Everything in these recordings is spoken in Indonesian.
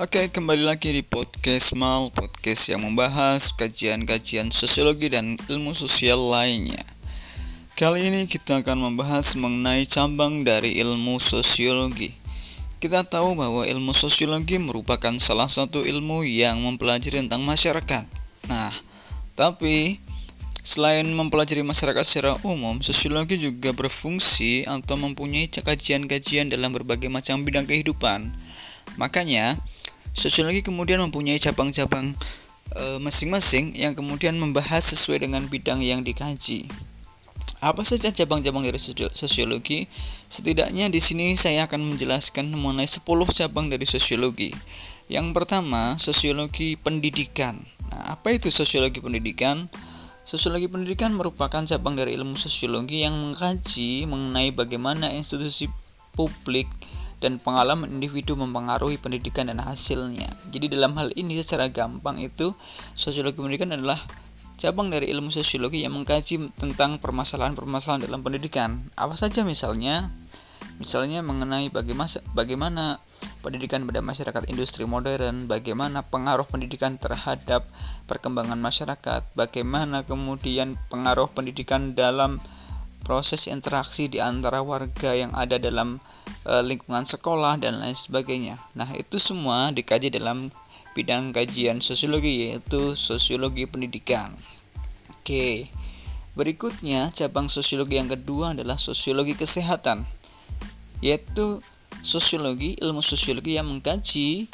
Oke, kembali lagi di podcast Mal, podcast yang membahas kajian-kajian sosiologi dan ilmu sosial lainnya. Kali ini kita akan membahas mengenai cabang dari ilmu sosiologi. Kita tahu bahwa ilmu sosiologi merupakan salah satu ilmu yang mempelajari tentang masyarakat. Nah, tapi selain mempelajari masyarakat secara umum, sosiologi juga berfungsi atau mempunyai kajian-kajian dalam berbagai macam bidang kehidupan. Makanya, Sosiologi kemudian mempunyai cabang-cabang e, masing-masing yang kemudian membahas sesuai dengan bidang yang dikaji. Apa saja cabang-cabang dari sosiologi? Setidaknya di sini saya akan menjelaskan mengenai 10 cabang dari sosiologi. Yang pertama, sosiologi pendidikan. Nah, apa itu sosiologi pendidikan? Sosiologi pendidikan merupakan cabang dari ilmu sosiologi yang mengkaji mengenai bagaimana institusi publik dan pengalaman individu mempengaruhi pendidikan dan hasilnya. Jadi dalam hal ini secara gampang itu sosiologi pendidikan adalah cabang dari ilmu sosiologi yang mengkaji tentang permasalahan-permasalahan dalam pendidikan. Apa saja misalnya? Misalnya mengenai bagaimana bagaimana pendidikan pada masyarakat industri modern, bagaimana pengaruh pendidikan terhadap perkembangan masyarakat, bagaimana kemudian pengaruh pendidikan dalam proses interaksi di antara warga yang ada dalam e, lingkungan sekolah dan lain sebagainya. Nah, itu semua dikaji dalam bidang kajian sosiologi yaitu sosiologi pendidikan. Oke. Berikutnya, cabang sosiologi yang kedua adalah sosiologi kesehatan. Yaitu sosiologi, ilmu sosiologi yang mengkaji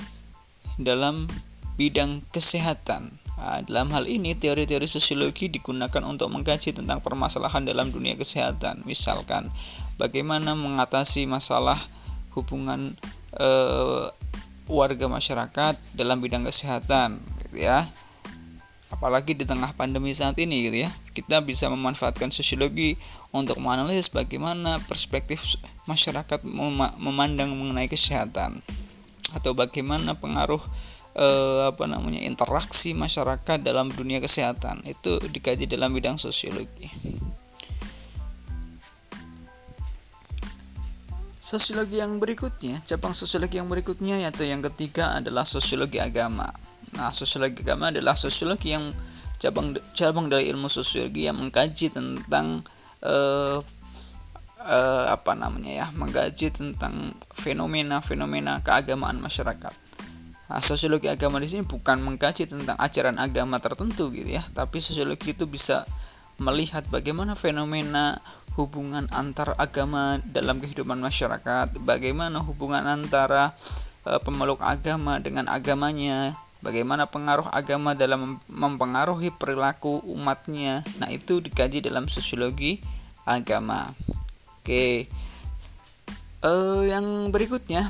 dalam bidang kesehatan. Nah, dalam hal ini, teori-teori sosiologi digunakan untuk mengkaji tentang permasalahan dalam dunia kesehatan. Misalkan, bagaimana mengatasi masalah hubungan eh, warga masyarakat dalam bidang kesehatan, gitu ya. Apalagi di tengah pandemi saat ini, gitu ya. Kita bisa memanfaatkan sosiologi untuk menganalisis bagaimana perspektif masyarakat memandang mengenai kesehatan atau bagaimana pengaruh eh, apa namanya interaksi masyarakat dalam dunia kesehatan itu dikaji dalam bidang sosiologi. Sosiologi yang berikutnya, cabang sosiologi yang berikutnya yaitu yang ketiga adalah sosiologi agama. Nah, sosiologi agama adalah sosiologi yang cabang cabang dari ilmu sosiologi yang mengkaji tentang eh, eh, apa namanya ya, mengkaji tentang fenomena-fenomena keagamaan masyarakat. Nah, sosiologi agama di sini bukan mengkaji tentang ajaran agama tertentu gitu ya, tapi sosiologi itu bisa melihat bagaimana fenomena hubungan antar agama dalam kehidupan masyarakat, bagaimana hubungan antara e, pemeluk agama dengan agamanya, bagaimana pengaruh agama dalam mempengaruhi perilaku umatnya. Nah, itu dikaji dalam sosiologi agama. Oke. E, yang berikutnya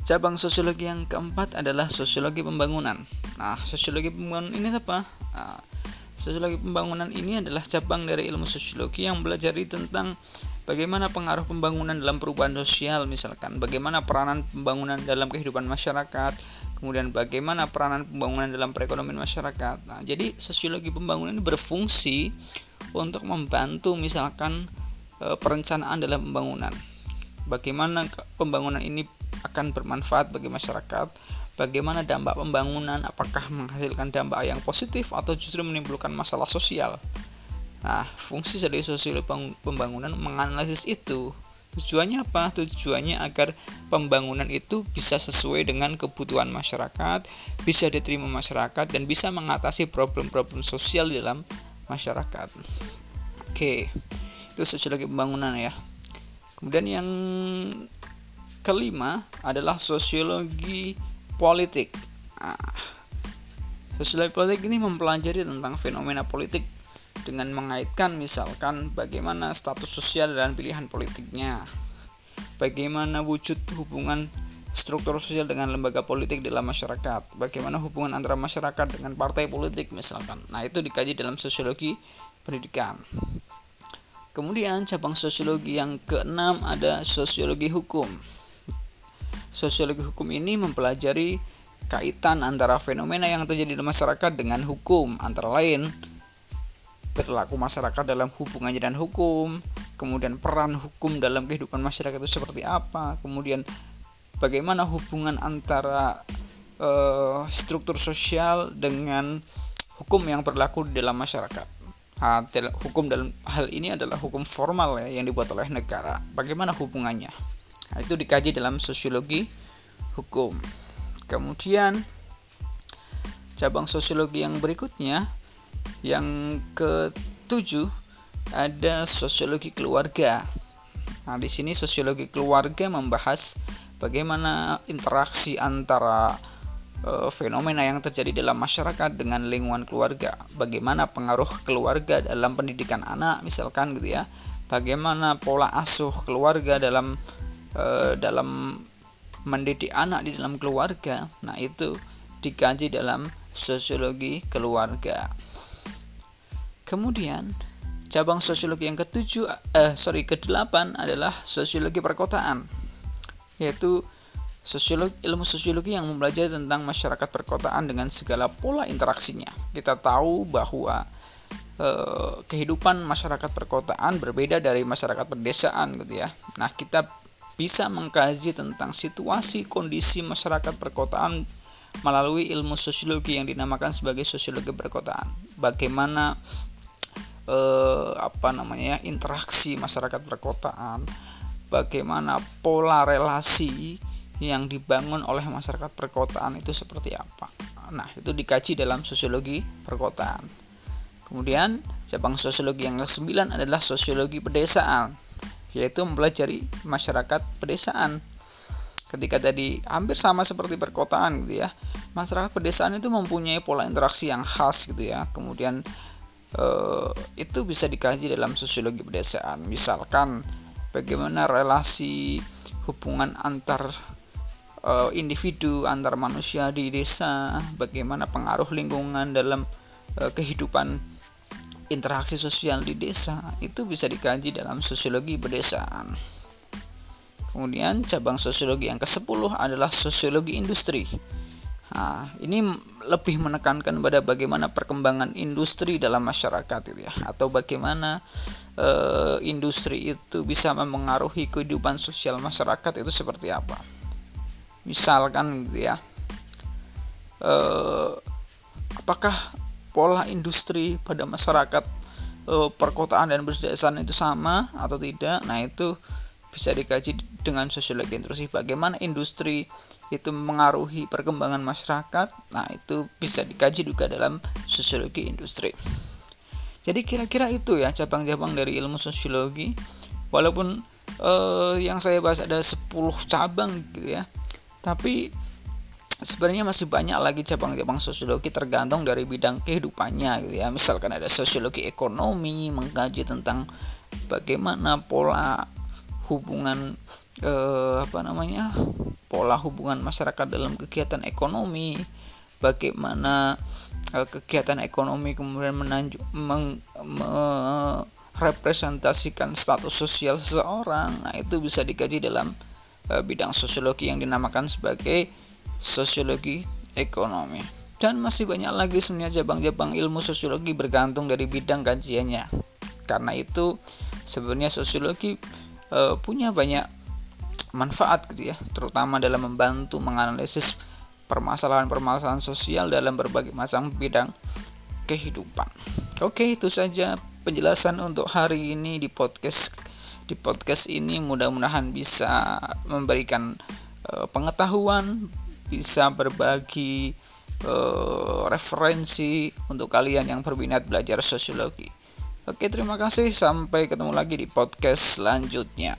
Cabang sosiologi yang keempat adalah sosiologi pembangunan. Nah, sosiologi pembangunan ini apa? Nah, sosiologi pembangunan ini adalah cabang dari ilmu sosiologi yang belajar tentang bagaimana pengaruh pembangunan dalam perubahan sosial, misalkan bagaimana peranan pembangunan dalam kehidupan masyarakat, kemudian bagaimana peranan pembangunan dalam perekonomian masyarakat. Nah, jadi sosiologi pembangunan ini berfungsi untuk membantu misalkan e, perencanaan dalam pembangunan. Bagaimana pembangunan ini akan bermanfaat bagi masyarakat. Bagaimana dampak pembangunan? Apakah menghasilkan dampak yang positif atau justru menimbulkan masalah sosial? Nah fungsi dari sosial pembangunan menganalisis itu. Tujuannya apa? Tujuannya agar pembangunan itu bisa sesuai dengan kebutuhan masyarakat bisa diterima masyarakat dan bisa mengatasi problem-problem sosial dalam masyarakat. Oke itu sosiologi pembangunan ya. Kemudian yang kelima adalah sosiologi politik. Nah, sosiologi politik ini mempelajari tentang fenomena politik dengan mengaitkan misalkan bagaimana status sosial dan pilihan politiknya. Bagaimana wujud hubungan struktur sosial dengan lembaga politik dalam masyarakat, bagaimana hubungan antara masyarakat dengan partai politik misalkan. Nah, itu dikaji dalam sosiologi pendidikan. Kemudian cabang sosiologi yang keenam ada sosiologi hukum. Sosiologi hukum ini mempelajari kaitan antara fenomena yang terjadi di masyarakat dengan hukum, antara lain perilaku masyarakat dalam hubungannya dan hukum, kemudian peran hukum dalam kehidupan masyarakat itu seperti apa, kemudian bagaimana hubungan antara uh, struktur sosial dengan hukum yang berlaku di dalam masyarakat. Hukum dalam hal ini adalah hukum formal ya yang dibuat oleh negara. Bagaimana hubungannya? Itu dikaji dalam sosiologi hukum. Kemudian cabang sosiologi yang berikutnya yang ketujuh ada sosiologi keluarga. Nah, di sini sosiologi keluarga membahas bagaimana interaksi antara e, fenomena yang terjadi dalam masyarakat dengan lingkungan keluarga. Bagaimana pengaruh keluarga dalam pendidikan anak misalkan gitu ya. Bagaimana pola asuh keluarga dalam e, dalam mendidik anak di dalam keluarga. Nah, itu dikaji dalam sosiologi keluarga. Kemudian cabang sosiologi yang ketujuh eh sorry kedelapan adalah sosiologi perkotaan yaitu sosiologi ilmu sosiologi yang mempelajari tentang masyarakat perkotaan dengan segala pola interaksinya kita tahu bahwa eh, kehidupan masyarakat perkotaan berbeda dari masyarakat pedesaan gitu ya nah kita bisa mengkaji tentang situasi kondisi masyarakat perkotaan melalui ilmu sosiologi yang dinamakan sebagai sosiologi perkotaan. Bagaimana eh, apa namanya ya, interaksi masyarakat perkotaan bagaimana pola relasi yang dibangun oleh masyarakat perkotaan itu seperti apa. Nah itu dikaji dalam sosiologi perkotaan. Kemudian cabang sosiologi yang ke-9 adalah sosiologi pedesaan yaitu mempelajari masyarakat pedesaan. Ketika tadi hampir sama seperti perkotaan gitu ya masyarakat pedesaan itu mempunyai pola interaksi yang khas gitu ya. Kemudian uh, itu bisa dikaji dalam sosiologi pedesaan. Misalkan bagaimana relasi hubungan antar uh, individu antar manusia di desa bagaimana pengaruh lingkungan dalam uh, kehidupan interaksi sosial di desa itu bisa dikaji dalam sosiologi pedesaan kemudian cabang sosiologi yang ke-10 adalah sosiologi industri Nah, ini lebih menekankan pada bagaimana perkembangan industri dalam masyarakat itu ya atau bagaimana e, industri itu bisa mempengaruhi kehidupan sosial masyarakat itu seperti apa. Misalkan gitu ya. E, apakah pola industri pada masyarakat e, perkotaan dan pedesaan itu sama atau tidak? Nah, itu bisa dikaji dengan sosiologi intrusif. Bagaimana industri itu mengaruhi perkembangan masyarakat nah itu bisa dikaji juga dalam sosiologi industri. Jadi kira-kira itu ya cabang-cabang dari ilmu sosiologi. Walaupun eh, yang saya bahas ada 10 cabang gitu ya. Tapi sebenarnya masih banyak lagi cabang-cabang sosiologi tergantung dari bidang kehidupannya gitu ya. Misalkan ada sosiologi ekonomi mengkaji tentang bagaimana pola hubungan eh, apa namanya pola hubungan masyarakat dalam kegiatan ekonomi bagaimana eh, kegiatan ekonomi kemudian menanjuk meng, merepresentasikan status sosial seseorang. Nah itu bisa dikaji dalam eh, bidang sosiologi yang dinamakan sebagai sosiologi ekonomi. Dan masih banyak lagi sebenarnya cabang-cabang ilmu sosiologi bergantung dari bidang kajiannya. Karena itu sebenarnya sosiologi uh, punya banyak manfaat gitu ya terutama dalam membantu menganalisis permasalahan-permasalahan sosial dalam berbagai macam bidang kehidupan. Oke, itu saja penjelasan untuk hari ini di podcast. Di podcast ini mudah-mudahan bisa memberikan uh, pengetahuan, bisa berbagi uh, referensi untuk kalian yang berminat belajar sosiologi. Oke, terima kasih. Sampai ketemu lagi di podcast selanjutnya.